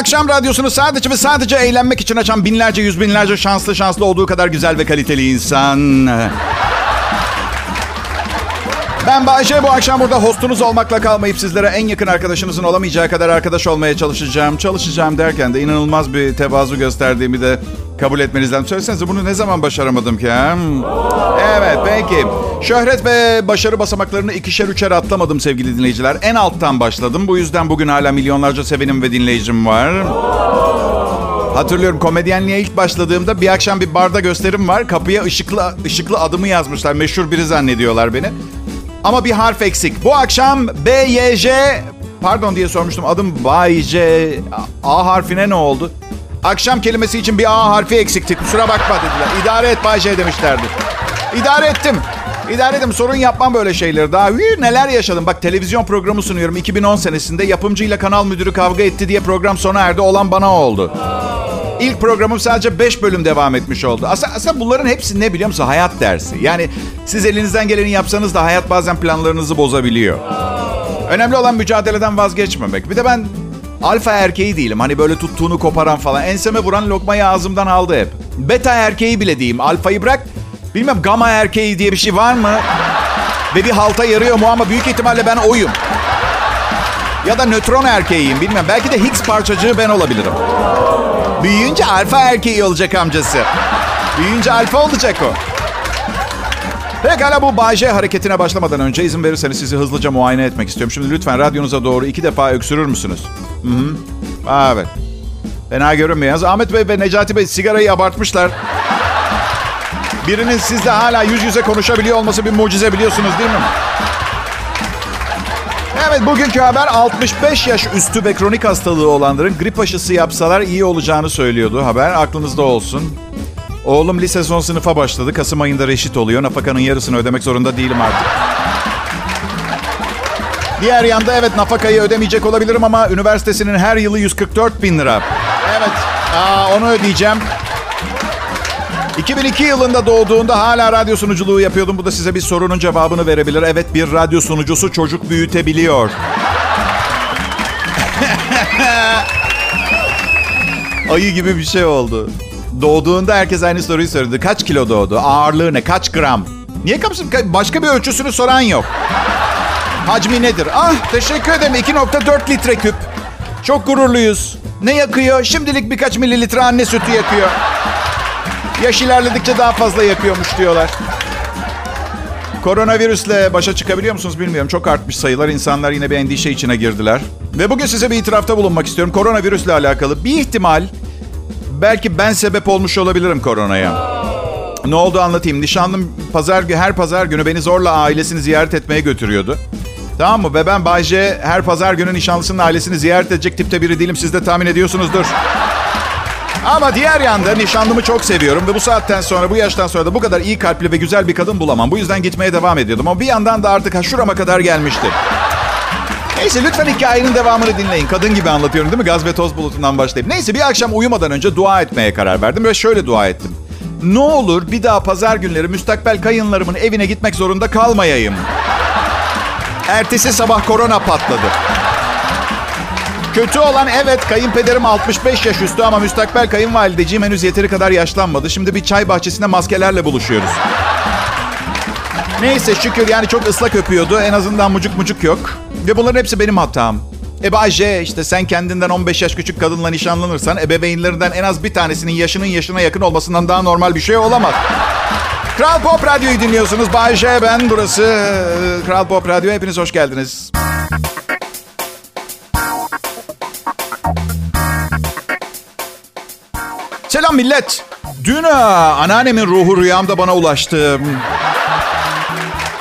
akşam radyosunu sadece ve sadece eğlenmek için açan binlerce, yüz binlerce şanslı şanslı olduğu kadar güzel ve kaliteli insan. Ben Bayce bu akşam burada hostunuz olmakla kalmayıp sizlere en yakın arkadaşınızın olamayacağı kadar arkadaş olmaya çalışacağım. Çalışacağım derken de inanılmaz bir tevazu gösterdiğimi de kabul etmenizden. Söylesenize bunu ne zaman başaramadım ki? ha? Evet peki. Şöhret ve başarı basamaklarını ikişer üçer atlamadım sevgili dinleyiciler. En alttan başladım. Bu yüzden bugün hala milyonlarca sevenim ve dinleyicim var. Hatırlıyorum komedyenliğe ilk başladığımda bir akşam bir barda gösterim var. Kapıya ışıklı ışıklı adımı yazmışlar. Meşhur biri zannediyorlar beni. Ama bir harf eksik. Bu akşam B, Y, J... Pardon diye sormuştum. Adım Bay J... A harfine ne oldu? Akşam kelimesi için bir A harfi eksikti. Kusura bakma dediler. İdare et Bay J demişlerdi. İdare ettim. İdare ettim. Sorun yapmam böyle şeyleri. Daha hii, neler yaşadım. Bak televizyon programı sunuyorum. 2010 senesinde yapımcıyla kanal müdürü kavga etti diye program sona erdi. Olan bana oldu. İlk programım sadece 5 bölüm devam etmiş oldu. Aslında, aslında bunların hepsi ne biliyor musun? Hayat dersi. Yani siz elinizden geleni yapsanız da hayat bazen planlarınızı bozabiliyor. Önemli olan mücadeleden vazgeçmemek. Bir de ben alfa erkeği değilim. Hani böyle tuttuğunu koparan falan. Enseme vuran lokmayı ağzımdan aldı hep. Beta erkeği bile diyeyim. Alfayı bırak. Bilmem gamma erkeği diye bir şey var mı? Ve bir halta yarıyor mu ama büyük ihtimalle ben oyum. Ya da nötron erkeğiyim bilmem. Belki de Higgs parçacığı ben olabilirim. Büyüyünce alfa erkeği olacak amcası. Büyüyünce alfa olacak o. Pekala bu Bay hareketine başlamadan önce izin verirseniz sizi hızlıca muayene etmek istiyorum. Şimdi lütfen radyonuza doğru iki defa öksürür müsünüz? Hı hı. Aa, evet. Fena görünmüyor. Ahmet Bey ve Necati Bey sigarayı abartmışlar. Birinin sizle hala yüz yüze konuşabiliyor olması bir mucize biliyorsunuz değil mi? Evet bugünkü haber 65 yaş üstü ve kronik hastalığı olanların grip aşısı yapsalar iyi olacağını söylüyordu haber. Aklınızda olsun. Oğlum lise son sınıfa başladı. Kasım ayında reşit oluyor. Nafakanın yarısını ödemek zorunda değilim artık. Diğer yanda evet nafakayı ödemeyecek olabilirim ama üniversitesinin her yılı 144 bin lira. Evet aa, onu ödeyeceğim. 2002 yılında doğduğunda hala radyo sunuculuğu yapıyordum. Bu da size bir sorunun cevabını verebilir. Evet bir radyo sunucusu çocuk büyütebiliyor. Ayı gibi bir şey oldu. Doğduğunda herkes aynı soruyu sordu. Kaç kilo doğdu? Ağırlığı ne? Kaç gram? Niye kapsın? Başka bir ölçüsünü soran yok. Hacmi nedir? Ah teşekkür ederim. 2.4 litre küp. Çok gururluyuz. Ne yakıyor? Şimdilik birkaç mililitre anne sütü yakıyor. Yaş ilerledikçe daha fazla yakıyormuş diyorlar. Koronavirüsle başa çıkabiliyor musunuz bilmiyorum. Çok artmış sayılar. İnsanlar yine bir endişe içine girdiler. Ve bugün size bir itirafta bulunmak istiyorum. Koronavirüsle alakalı bir ihtimal belki ben sebep olmuş olabilirim koronaya. Ne oldu anlatayım. Nişanlım pazar her pazar günü beni zorla ailesini ziyaret etmeye götürüyordu. Tamam mı? Ve ben Bayce her pazar günü nişanlısının ailesini ziyaret edecek tipte biri değilim. Siz de tahmin ediyorsunuzdur. Ama diğer yanda nişanlımı çok seviyorum ve bu saatten sonra, bu yaştan sonra da bu kadar iyi kalpli ve güzel bir kadın bulamam. Bu yüzden gitmeye devam ediyordum. Ama bir yandan da artık ha kadar gelmişti. Neyse lütfen hikayenin devamını dinleyin. Kadın gibi anlatıyorum değil mi? Gaz ve toz bulutundan başlayıp. Neyse bir akşam uyumadan önce dua etmeye karar verdim ve şöyle dua ettim. Ne olur bir daha pazar günleri müstakbel kayınlarımın evine gitmek zorunda kalmayayım. Ertesi sabah korona patladı. Kötü olan evet kayınpederim 65 yaş üstü ama müstakbel kayınvalideciğim henüz yeteri kadar yaşlanmadı. Şimdi bir çay bahçesinde maskelerle buluşuyoruz. Neyse şükür yani çok ıslak öpüyordu. En azından mucuk mucuk yok. Ve bunların hepsi benim hatam. E Bayce işte sen kendinden 15 yaş küçük kadınla nişanlanırsan ebeveynlerinden en az bir tanesinin yaşının yaşına yakın olmasından daha normal bir şey olamaz. Kral Pop Radyo'yu dinliyorsunuz. Bayce ben burası. e, Kral Pop Radyo. Hepiniz hoş geldiniz. Selam millet. Dün anneannemin ruhu rüyamda bana ulaştı.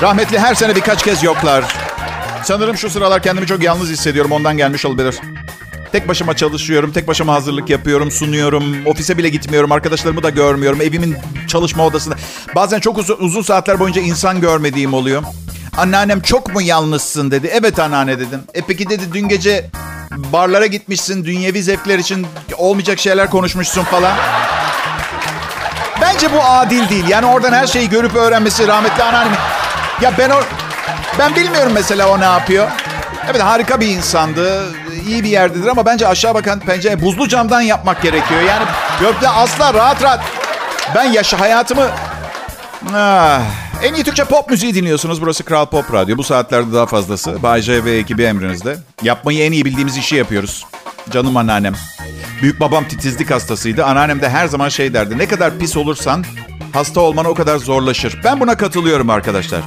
Rahmetli her sene birkaç kez yoklar. Sanırım şu sıralar kendimi çok yalnız hissediyorum. Ondan gelmiş olabilir. Tek başıma çalışıyorum, tek başıma hazırlık yapıyorum, sunuyorum. Ofise bile gitmiyorum, arkadaşlarımı da görmüyorum. Evimin çalışma odasında. Bazen çok uzun, uzun saatler boyunca insan görmediğim oluyor. Anneannem çok mu yalnızsın dedi. Evet anneanne dedim. E peki dedi dün gece barlara gitmişsin, dünyevi zevkler için olmayacak şeyler konuşmuşsun falan. Bence bu adil değil. Yani oradan her şeyi görüp öğrenmesi rahmetli anneannem. Ya ben o... Ben bilmiyorum mesela o ne yapıyor. Evet harika bir insandı. iyi bir yerdedir ama bence aşağı bakan pencere buzlu camdan yapmak gerekiyor. Yani gökte asla rahat rahat. Ben yaşa hayatımı... Ah. En iyi Türkçe pop müziği dinliyorsunuz. Burası Kral Pop Radyo. Bu saatlerde daha fazlası. Bay J ve ekibi emrinizde. Yapmayı en iyi bildiğimiz işi yapıyoruz. Canım anneannem. Büyük babam titizlik hastasıydı. Anneannem de her zaman şey derdi. Ne kadar pis olursan hasta olman o kadar zorlaşır. Ben buna katılıyorum arkadaşlar.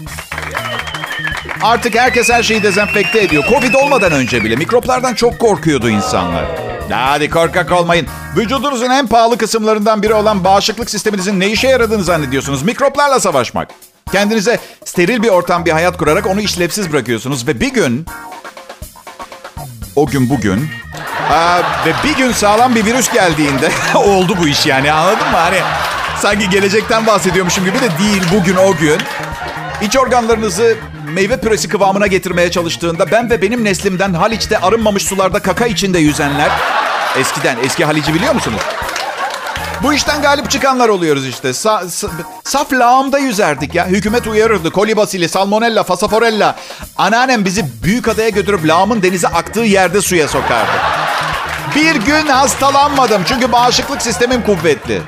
Artık herkes her şeyi dezenfekte ediyor. Covid olmadan önce bile mikroplardan çok korkuyordu insanlar. Hadi korkak olmayın. Vücudunuzun en pahalı kısımlarından biri olan bağışıklık sisteminizin ne işe yaradığını zannediyorsunuz. Mikroplarla savaşmak. Kendinize steril bir ortam, bir hayat kurarak onu işlevsiz bırakıyorsunuz. Ve bir gün, o gün bugün, aa, ve bir gün sağlam bir virüs geldiğinde oldu bu iş yani anladın mı? Hani sanki gelecekten bahsediyormuşum gibi de değil bugün o gün. İç organlarınızı meyve püresi kıvamına getirmeye çalıştığında ben ve benim neslimden Haliç'te arınmamış sularda kaka içinde yüzenler eskiden eski Haliç'i biliyor musunuz? Bu işten galip çıkanlar oluyoruz işte. Sa- sa- saf lağımda yüzerdik ya. Hükümet uyarırdı. Kolibasili, salmonella, fasaforella. Anneannem bizi büyük adaya götürüp lağımın denize aktığı yerde suya sokardı. Bir gün hastalanmadım çünkü bağışıklık sistemim kuvvetli.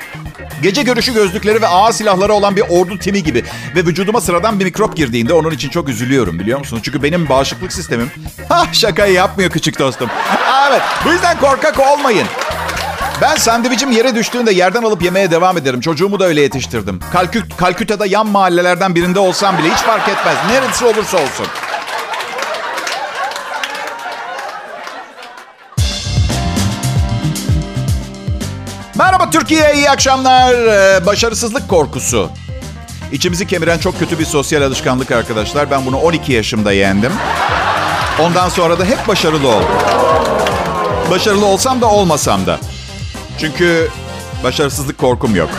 Gece görüşü gözlükleri ve ağır silahları olan bir ordu timi gibi. Ve vücuduma sıradan bir mikrop girdiğinde onun için çok üzülüyorum biliyor musunuz? Çünkü benim bağışıklık sistemim... Ha şakayı yapmıyor küçük dostum. Evet bu yüzden korkak olmayın. Ben sandviçim yere düştüğünde yerden alıp yemeye devam ederim. Çocuğumu da öyle yetiştirdim. Kalküt, Kalküta'da yan mahallelerden birinde olsam bile hiç fark etmez. Neresi olursa olsun. Merhaba Türkiye, iyi akşamlar. Ee, başarısızlık korkusu. İçimizi kemiren çok kötü bir sosyal alışkanlık arkadaşlar. Ben bunu 12 yaşımda yendim. Ondan sonra da hep başarılı oldum. Başarılı olsam da olmasam da. Çünkü başarısızlık korkum yok.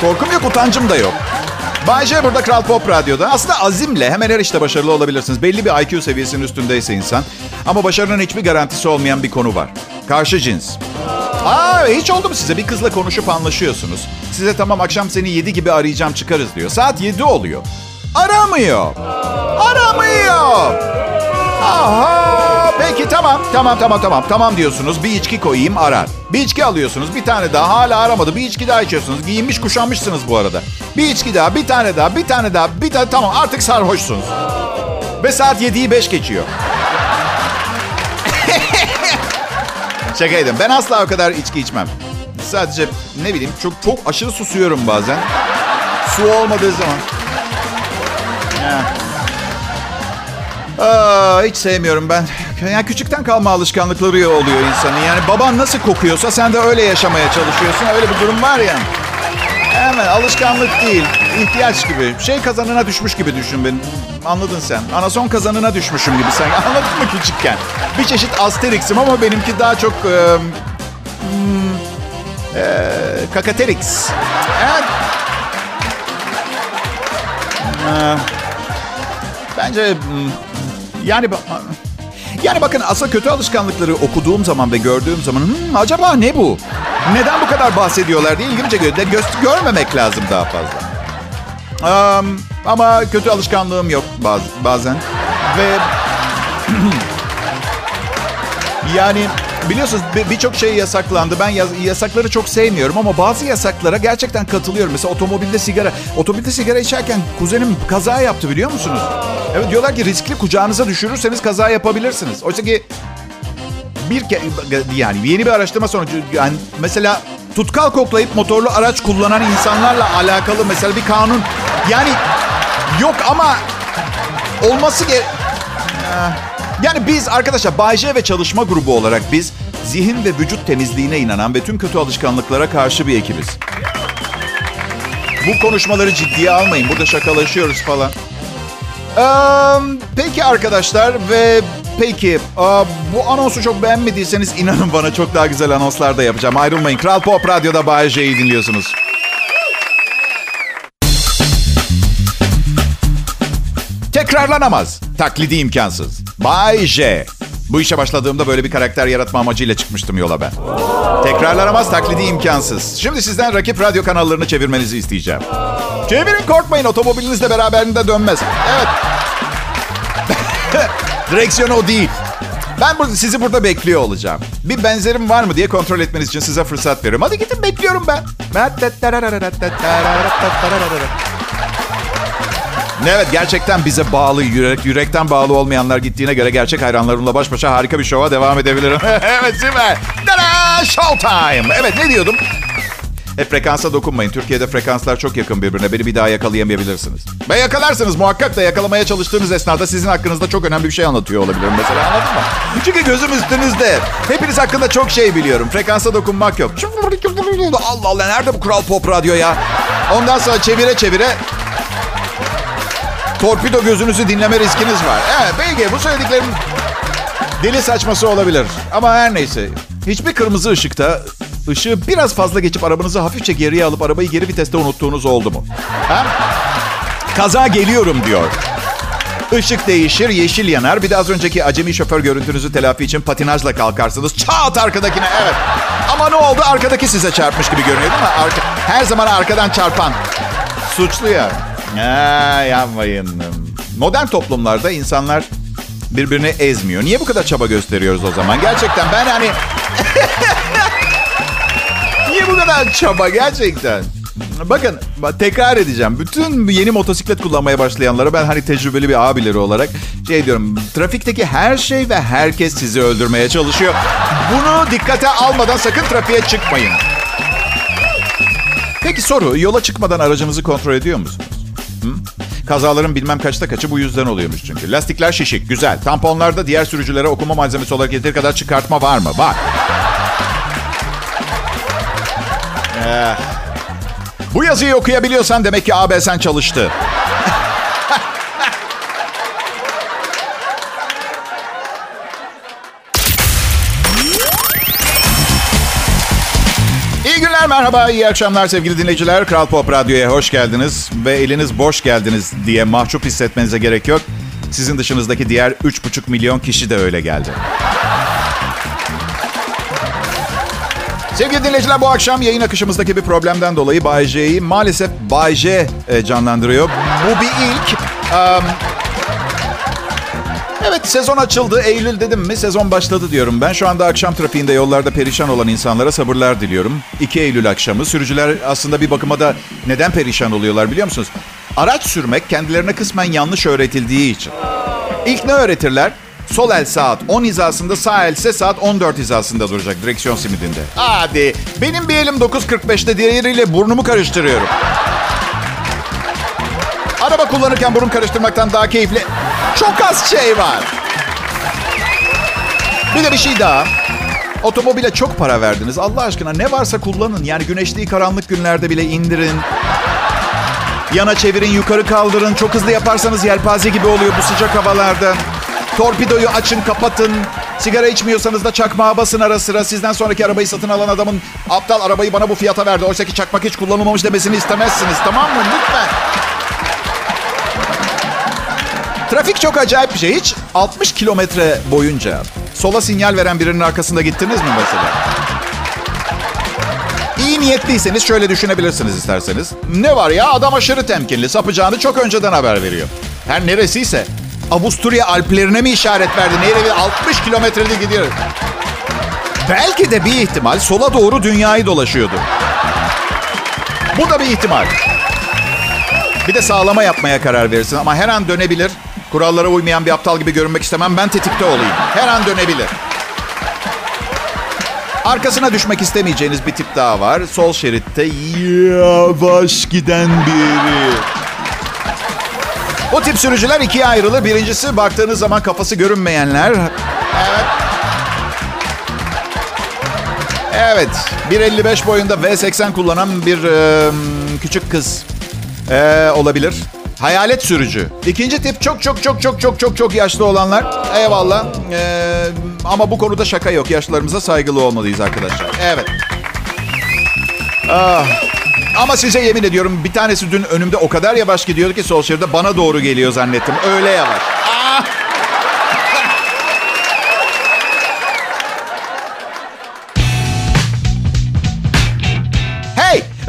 Korkum yok, utancım da yok. Bay J burada Kral Pop Radyo'da. Aslında azimle hemen her işte başarılı olabilirsiniz. Belli bir IQ seviyesinin üstündeyse insan. Ama başarının hiçbir garantisi olmayan bir konu var. Karşı cins. Aa hiç oldu mu size? Bir kızla konuşup anlaşıyorsunuz. Size tamam akşam seni 7 gibi arayacağım çıkarız diyor. Saat 7 oluyor. Aramıyor. Aramıyor. Aha peki tamam tamam tamam tamam tamam diyorsunuz bir içki koyayım arar. Bir içki alıyorsunuz bir tane daha hala aramadı bir içki daha içiyorsunuz. Giyinmiş kuşanmışsınız bu arada. Bir içki daha bir tane daha bir tane daha bir tane tamam artık sarhoşsunuz. Ve saat 7'yi 5 geçiyor. Şakaydım ben asla o kadar içki içmem. Sadece ne bileyim çok çok aşırı susuyorum bazen. Su olmadığı zaman. Ya. Aa, hiç sevmiyorum ben. Yani küçükten kalma alışkanlıkları oluyor insanın. Yani baban nasıl kokuyorsa sen de öyle yaşamaya çalışıyorsun. Öyle bir durum var ya. Hemen alışkanlık değil. ihtiyaç gibi. Şey kazanına düşmüş gibi düşün beni. Anladın sen. Anason kazanına düşmüşüm gibi sen. Anladın mı küçükken? Bir çeşit Asterix'im ama benimki daha çok... E, hmm, e, Kakaterix. Evet. Bence... Hmm, yani... Yani bakın asıl kötü alışkanlıkları okuduğum zaman ve gördüğüm zaman hmm, acaba ne bu? Neden bu kadar bahsediyorlar diye ilgimi çekiyor. Göz, görmemek lazım daha fazla. Um, ama kötü alışkanlığım yok baz, bazen. Ve yani biliyorsunuz birçok şey yasaklandı. Ben yaz, yasakları çok sevmiyorum ama bazı yasaklara gerçekten katılıyorum. Mesela otomobilde sigara. Otomobilde sigara içerken kuzenim kaza yaptı biliyor musunuz? Evet diyorlar ki riskli kucağınıza düşürürseniz kaza yapabilirsiniz. Oysa ki bir ke yani yeni bir araştırma sonucu yani mesela tutkal koklayıp motorlu araç kullanan insanlarla alakalı mesela bir kanun yani yok ama olması ge yani biz arkadaşlar Bay J ve çalışma grubu olarak biz zihin ve vücut temizliğine inanan ve tüm kötü alışkanlıklara karşı bir ekibiz. Bu konuşmaları ciddiye almayın. Burada şakalaşıyoruz falan. Ee, peki arkadaşlar ve peki bu anonsu çok beğenmediyseniz inanın bana çok daha güzel anonslar da yapacağım. Ayrılmayın. Kral Pop Radyo'da Bay J'yi dinliyorsunuz. Tekrarlanamaz. Taklidi imkansız. Bay J. Bu işe başladığımda böyle bir karakter yaratma amacıyla çıkmıştım yola ben. Tekrarlanamaz, taklidi imkansız. Şimdi sizden rakip radyo kanallarını çevirmenizi isteyeceğim. Çevirin korkmayın otomobilinizle beraberinde dönmez. Evet. Direksiyon o değil. Ben sizi burada bekliyor olacağım. Bir benzerim var mı diye kontrol etmeniz için size fırsat veriyorum. Hadi gidin bekliyorum ben. Evet gerçekten bize bağlı yürek, yürekten bağlı olmayanlar gittiğine göre gerçek hayranlarımla baş başa harika bir şova devam edebilirim. evet süper. Tada! Showtime. Evet ne diyordum? E frekansa dokunmayın. Türkiye'de frekanslar çok yakın birbirine. Beni bir daha yakalayamayabilirsiniz. Ve yakalarsınız muhakkak da yakalamaya çalıştığınız esnada sizin hakkınızda çok önemli bir şey anlatıyor olabilirim mesela anladın mı? Çünkü gözüm üstünüzde. Hepiniz hakkında çok şey biliyorum. Frekansa dokunmak yok. Allah Allah nerede bu Kral Pop Radyo ya? Ondan sonra çevire çevire torpido gözünüzü dinleme riskiniz var. Evet belki bu söylediklerim deli saçması olabilir. Ama her neyse. Hiçbir kırmızı ışıkta ışığı biraz fazla geçip arabanızı hafifçe geriye alıp arabayı geri viteste unuttuğunuz oldu mu? Ha? Kaza geliyorum diyor. Işık değişir, yeşil yanar. Bir de az önceki acemi şoför görüntünüzü telafi için patinajla kalkarsınız. Çat arkadakine, evet. Ama ne oldu? Arkadaki size çarpmış gibi görünüyor değil mi? Arka, her zaman arkadan çarpan. Suçlu ya. Ha, yapmayın. Modern toplumlarda insanlar birbirini ezmiyor. Niye bu kadar çaba gösteriyoruz o zaman? Gerçekten ben hani... Niye bu kadar çaba gerçekten? Bakın tekrar edeceğim. Bütün yeni motosiklet kullanmaya başlayanlara ben hani tecrübeli bir abileri olarak şey diyorum. Trafikteki her şey ve herkes sizi öldürmeye çalışıyor. Bunu dikkate almadan sakın trafiğe çıkmayın. Peki soru, yola çıkmadan aracınızı kontrol ediyor musunuz? Hı? Kazaların bilmem kaçta kaçı bu yüzden oluyormuş çünkü. Lastikler şişik, güzel. Tamponlarda diğer sürücülere okuma malzemesi olarak yeteri kadar çıkartma var mı? Var. Ee, bu yazıyı okuyabiliyorsan demek ki ABS'n çalıştı. Günler, merhaba, iyi akşamlar sevgili dinleyiciler. Kral Pop Radyo'ya hoş geldiniz ve eliniz boş geldiniz diye mahcup hissetmenize gerek yok. Sizin dışınızdaki diğer 3,5 milyon kişi de öyle geldi. Sevgili dinleyiciler bu akşam yayın akışımızdaki bir problemden dolayı Bay J'yi maalesef Bay J e, canlandırıyor. Bu bir ilk. Um, evet sezon açıldı. Eylül dedim mi sezon başladı diyorum. Ben şu anda akşam trafiğinde yollarda perişan olan insanlara sabırlar diliyorum. 2 Eylül akşamı. Sürücüler aslında bir bakıma da neden perişan oluyorlar biliyor musunuz? Araç sürmek kendilerine kısmen yanlış öğretildiği için. İlk ne öğretirler? Sol el saat 10 hizasında, sağ el ise saat 14 hizasında duracak direksiyon simidinde. Hadi. Benim bir elim 9.45'te diğeriyle burnumu karıştırıyorum. Araba kullanırken burun karıştırmaktan daha keyifli çok az şey var. Bir de bir şey daha. Otomobile çok para verdiniz. Allah aşkına ne varsa kullanın. Yani güneşli karanlık günlerde bile indirin. Yana çevirin, yukarı kaldırın. Çok hızlı yaparsanız yelpaze gibi oluyor bu sıcak havalarda. Torpidoyu açın, kapatın. Sigara içmiyorsanız da çakmağa basın ara sıra. Sizden sonraki arabayı satın alan adamın aptal arabayı bana bu fiyata verdi. Oysa ki çakmak hiç kullanılmamış demesini istemezsiniz. Tamam mı? Lütfen. Trafik çok acayip bir şey. Hiç 60 kilometre boyunca sola sinyal veren birinin arkasında gittiniz mi mesela? İyi niyetliyseniz şöyle düşünebilirsiniz isterseniz. Ne var ya adam aşırı temkinli. Sapacağını çok önceden haber veriyor. Her neresiyse Avusturya Alplerine mi işaret verdi? Nereye? 60 kilometrede gidiyor. Belki de bir ihtimal sola doğru dünyayı dolaşıyordu. Bu da bir ihtimal. Bir de sağlama yapmaya karar verirsin ama her an dönebilir. Kurallara uymayan bir aptal gibi görünmek istemem. Ben tetikte olayım. Her an dönebilir. Arkasına düşmek istemeyeceğiniz bir tip daha var. Sol şeritte yavaş giden biri. O tip sürücüler ikiye ayrılır. Birincisi baktığınız zaman kafası görünmeyenler. Evet. Evet. 1.55 boyunda V80 kullanan bir e, küçük kız e, olabilir. Hayalet sürücü. İkinci tip çok çok çok çok çok çok çok yaşlı olanlar. Eyvallah. Ee, ama bu konuda şaka yok. Yaşlılarımıza saygılı olmalıyız arkadaşlar. Evet. Ah. Ama size yemin ediyorum bir tanesi dün önümde o kadar yavaş gidiyordu ki sol şeride bana doğru geliyor zannettim. Öyle yavaş.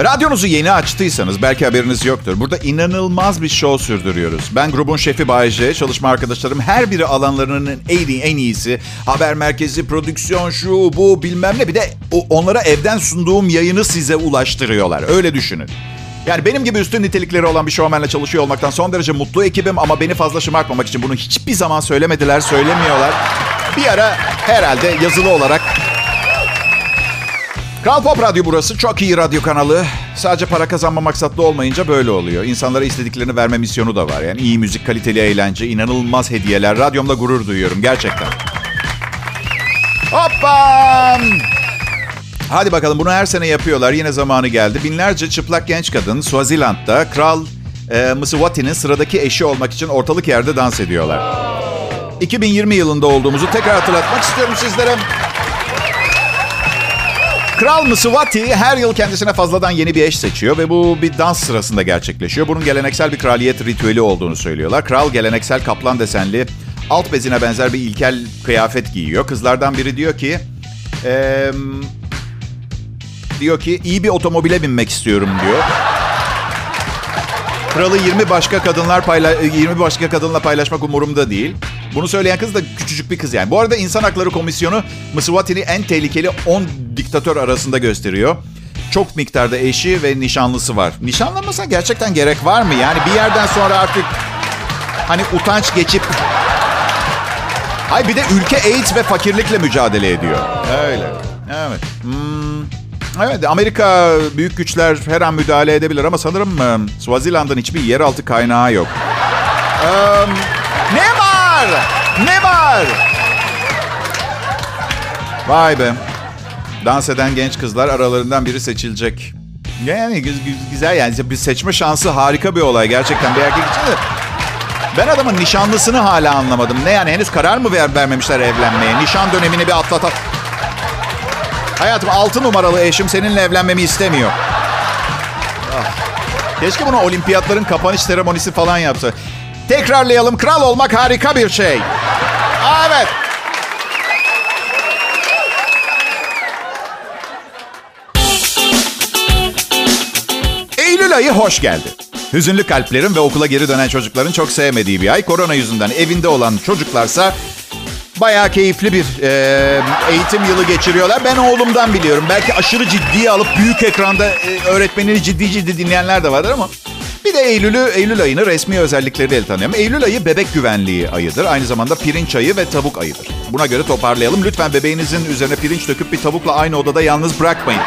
Radyonuzu yeni açtıysanız belki haberiniz yoktur. Burada inanılmaz bir show sürdürüyoruz. Ben grubun şefi Bayece, çalışma arkadaşlarım her biri alanlarının en, iyi, en iyisi. Haber merkezi, prodüksiyon, şu, bu bilmem ne. Bir de onlara evden sunduğum yayını size ulaştırıyorlar. Öyle düşünün. Yani benim gibi üstün nitelikleri olan bir şovmenle çalışıyor olmaktan son derece mutlu ekibim ama beni fazla şımartmamak için bunu hiçbir zaman söylemediler, söylemiyorlar. Bir ara herhalde yazılı olarak Kral Pop Radyo burası. Çok iyi radyo kanalı. Sadece para kazanma maksatlı olmayınca böyle oluyor. İnsanlara istediklerini verme misyonu da var. Yani iyi müzik, kaliteli eğlence, inanılmaz hediyeler. Radyomda gurur duyuyorum gerçekten. Hoppa! Hadi bakalım bunu her sene yapıyorlar. Yine zamanı geldi. Binlerce çıplak genç kadın Swaziland'da Kral e, Mswati'nin sıradaki eşi olmak için ortalık yerde dans ediyorlar. 2020 yılında olduğumuzu tekrar hatırlatmak istiyorum sizlere. Kral Mswati her yıl kendisine fazladan yeni bir eş seçiyor ve bu bir dans sırasında gerçekleşiyor. Bunun geleneksel bir kraliyet ritüeli olduğunu söylüyorlar. Kral geleneksel kaplan desenli alt bezine benzer bir ilkel kıyafet giyiyor. Kızlardan biri diyor ki... Ee, diyor ki iyi bir otomobile binmek istiyorum diyor. Kralı 20 başka kadınlar payla 20 başka kadınla paylaşmak umurumda değil. Bunu söyleyen kız da küçücük bir kız yani. Bu arada İnsan Hakları Komisyonu Mswati'ni en tehlikeli 10 diktatör arasında gösteriyor. Çok miktarda eşi ve nişanlısı var. Nişanlanmasa gerçekten gerek var mı? Yani bir yerden sonra artık hani utanç geçip... Ay bir de ülke AIDS ve fakirlikle mücadele ediyor. Öyle. Evet. Hmm. Evet, Amerika büyük güçler her an müdahale edebilir ama sanırım Swaziland'ın hiçbir yeraltı kaynağı yok. Um, ne var? Ne var? Vay be. Dans eden genç kızlar aralarından biri seçilecek. Yani güzel yani bir seçme şansı harika bir olay gerçekten bir erkek için de. Ben adamın nişanlısını hala anlamadım. Ne yani henüz karar mı ver, vermemişler evlenmeye? Nişan dönemini bir atlatat. Hayatım altı numaralı eşim seninle evlenmemi istemiyor. Ah. Keşke bunu olimpiyatların kapanış seremonisi falan yapsa. Tekrarlayalım. Kral olmak harika bir şey. Evet. Eylül ayı hoş geldi. Hüzünlü kalplerin ve okula geri dönen çocukların çok sevmediği bir ay. Korona yüzünden evinde olan çocuklarsa bayağı keyifli bir e, eğitim yılı geçiriyorlar. Ben oğlumdan biliyorum. Belki aşırı ciddiye alıp büyük ekranda e, öğretmenini ciddi ciddi dinleyenler de vardır ama... Bir de Eylül'ü, Eylül ayını resmi özellikleriyle tanıyorum. Eylül ayı bebek güvenliği ayıdır. Aynı zamanda pirinç ayı ve tavuk ayıdır. Buna göre toparlayalım. Lütfen bebeğinizin üzerine pirinç döküp bir tavukla aynı odada yalnız bırakmayın.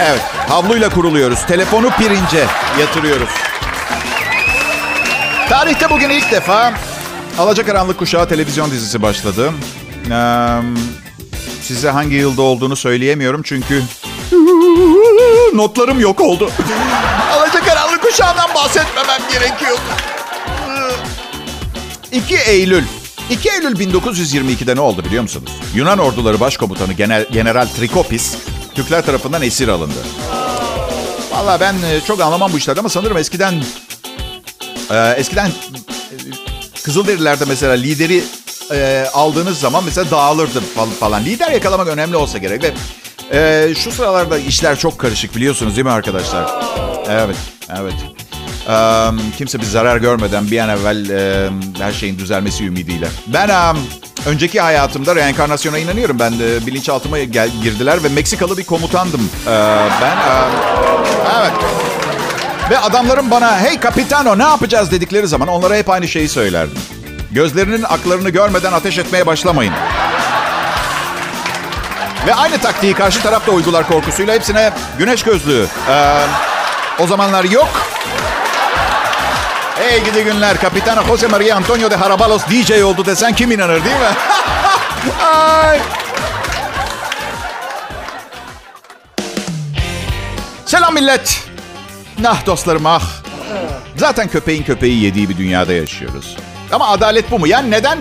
Evet, havluyla kuruluyoruz. Telefonu pirince yatırıyoruz. Tarihte bugün ilk defa Alacakaranlık Kuşağı televizyon dizisi başladı. Ee, size hangi yılda olduğunu söyleyemiyorum çünkü notlarım yok oldu. Alacakaranlık Kuşağı'ndan bahsetmemem gerekiyordu. 2 Eylül. 2 Eylül 1922'de ne oldu biliyor musunuz? Yunan orduları başkomutanı Genel, General Trikopis Türkler tarafından esir alındı. Valla ben çok anlamam bu işlerden ama sanırım eskiden e, eskiden Kızılderililerde mesela lideri e, aldığınız zaman mesela dağılırdı falan. Lider yakalamak önemli olsa gerek ve e, şu sıralarda işler çok karışık biliyorsunuz değil mi arkadaşlar? Evet, evet. Um, kimse bir zarar görmeden bir an evvel um, her şeyin düzelmesi ümidiyle. Ben um, önceki hayatımda reenkarnasyona inanıyorum. Ben de bilinçaltıma gel- girdiler ve Meksikalı bir komutandım. Uh, ben um, evet. Ve adamların bana hey kapitano ne yapacağız dedikleri zaman onlara hep aynı şeyi söylerdim. Gözlerinin aklarını görmeden ateş etmeye başlamayın. Ve aynı taktiği karşı taraf da uygular korkusuyla hepsine güneş gözlüğü. Ee, o zamanlar yok. Hey gidi günler. Kapitano Jose Maria Antonio de Harabalos DJ oldu desen kim inanır değil mi? Ay. Selam millet. Nah dostlarım ah. Zaten köpeğin köpeği yediği bir dünyada yaşıyoruz. Ama adalet bu mu? Yani neden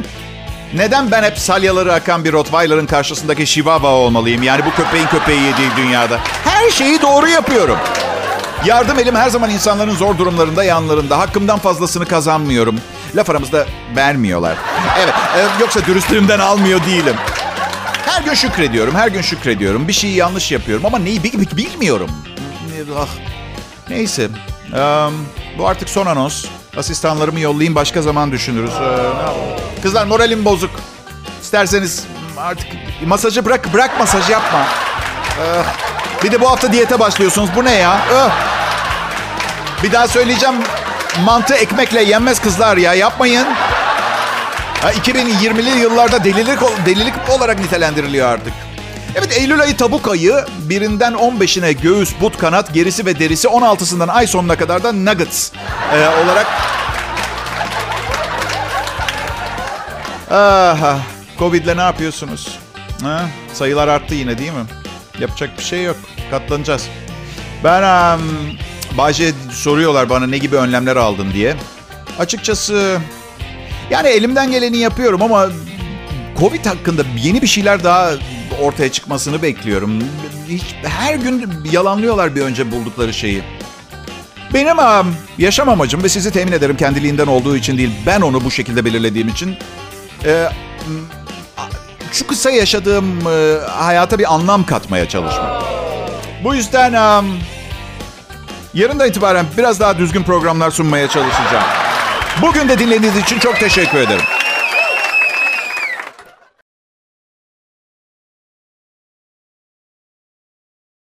neden ben hep salyaları akan bir Rottweiler'ın karşısındaki Chihuahua olmalıyım? Yani bu köpeğin köpeği yediği dünyada. Her şeyi doğru yapıyorum. Yardım elim her zaman insanların zor durumlarında yanlarında. Hakkımdan fazlasını kazanmıyorum. Laf aramızda vermiyorlar. Evet, e, yoksa dürüstlüğümden almıyor değilim. Her gün şükrediyorum, her gün şükrediyorum. Bir şeyi yanlış yapıyorum ama neyi bil- bil- bilmiyorum. Ah. Neyse. Eee, bu artık son anons. Asistanlarımı yollayayım başka zaman düşünürüz. Ee? Kızlar moralim bozuk. İsterseniz artık masajı bırak, bırak masaj yapma. Ee, bir de bu hafta diyete başlıyorsunuz. Bu ne ya? Öh. Bir daha söyleyeceğim. Mantı ekmekle yenmez kızlar ya. Yapmayın. Ha, 2020'li yıllarda delilik, delilik olarak nitelendiriliyor artık. Evet Eylül ayı tavuk ayı birinden 15'ine göğüs, but, kanat, gerisi ve derisi 16'sından ay sonuna kadar da nuggets e, olarak. Aha, Covid'le ne yapıyorsunuz? Ha, sayılar arttı yine değil mi? Yapacak bir şey yok. Katlanacağız. Ben um, Bayce soruyorlar bana ne gibi önlemler aldın diye. Açıkçası yani elimden geleni yapıyorum ama Covid hakkında yeni bir şeyler daha ortaya çıkmasını bekliyorum. Hiç, her gün yalanlıyorlar bir önce buldukları şeyi. Benim um, yaşam amacım ve sizi temin ederim kendiliğinden olduğu için değil, ben onu bu şekilde belirlediğim için. e, şu kısa yaşadığım e, hayata bir anlam katmaya çalışmak. Bu yüzden um, yarından itibaren biraz daha düzgün programlar sunmaya çalışacağım. Bugün de dinlediğiniz için çok teşekkür ederim.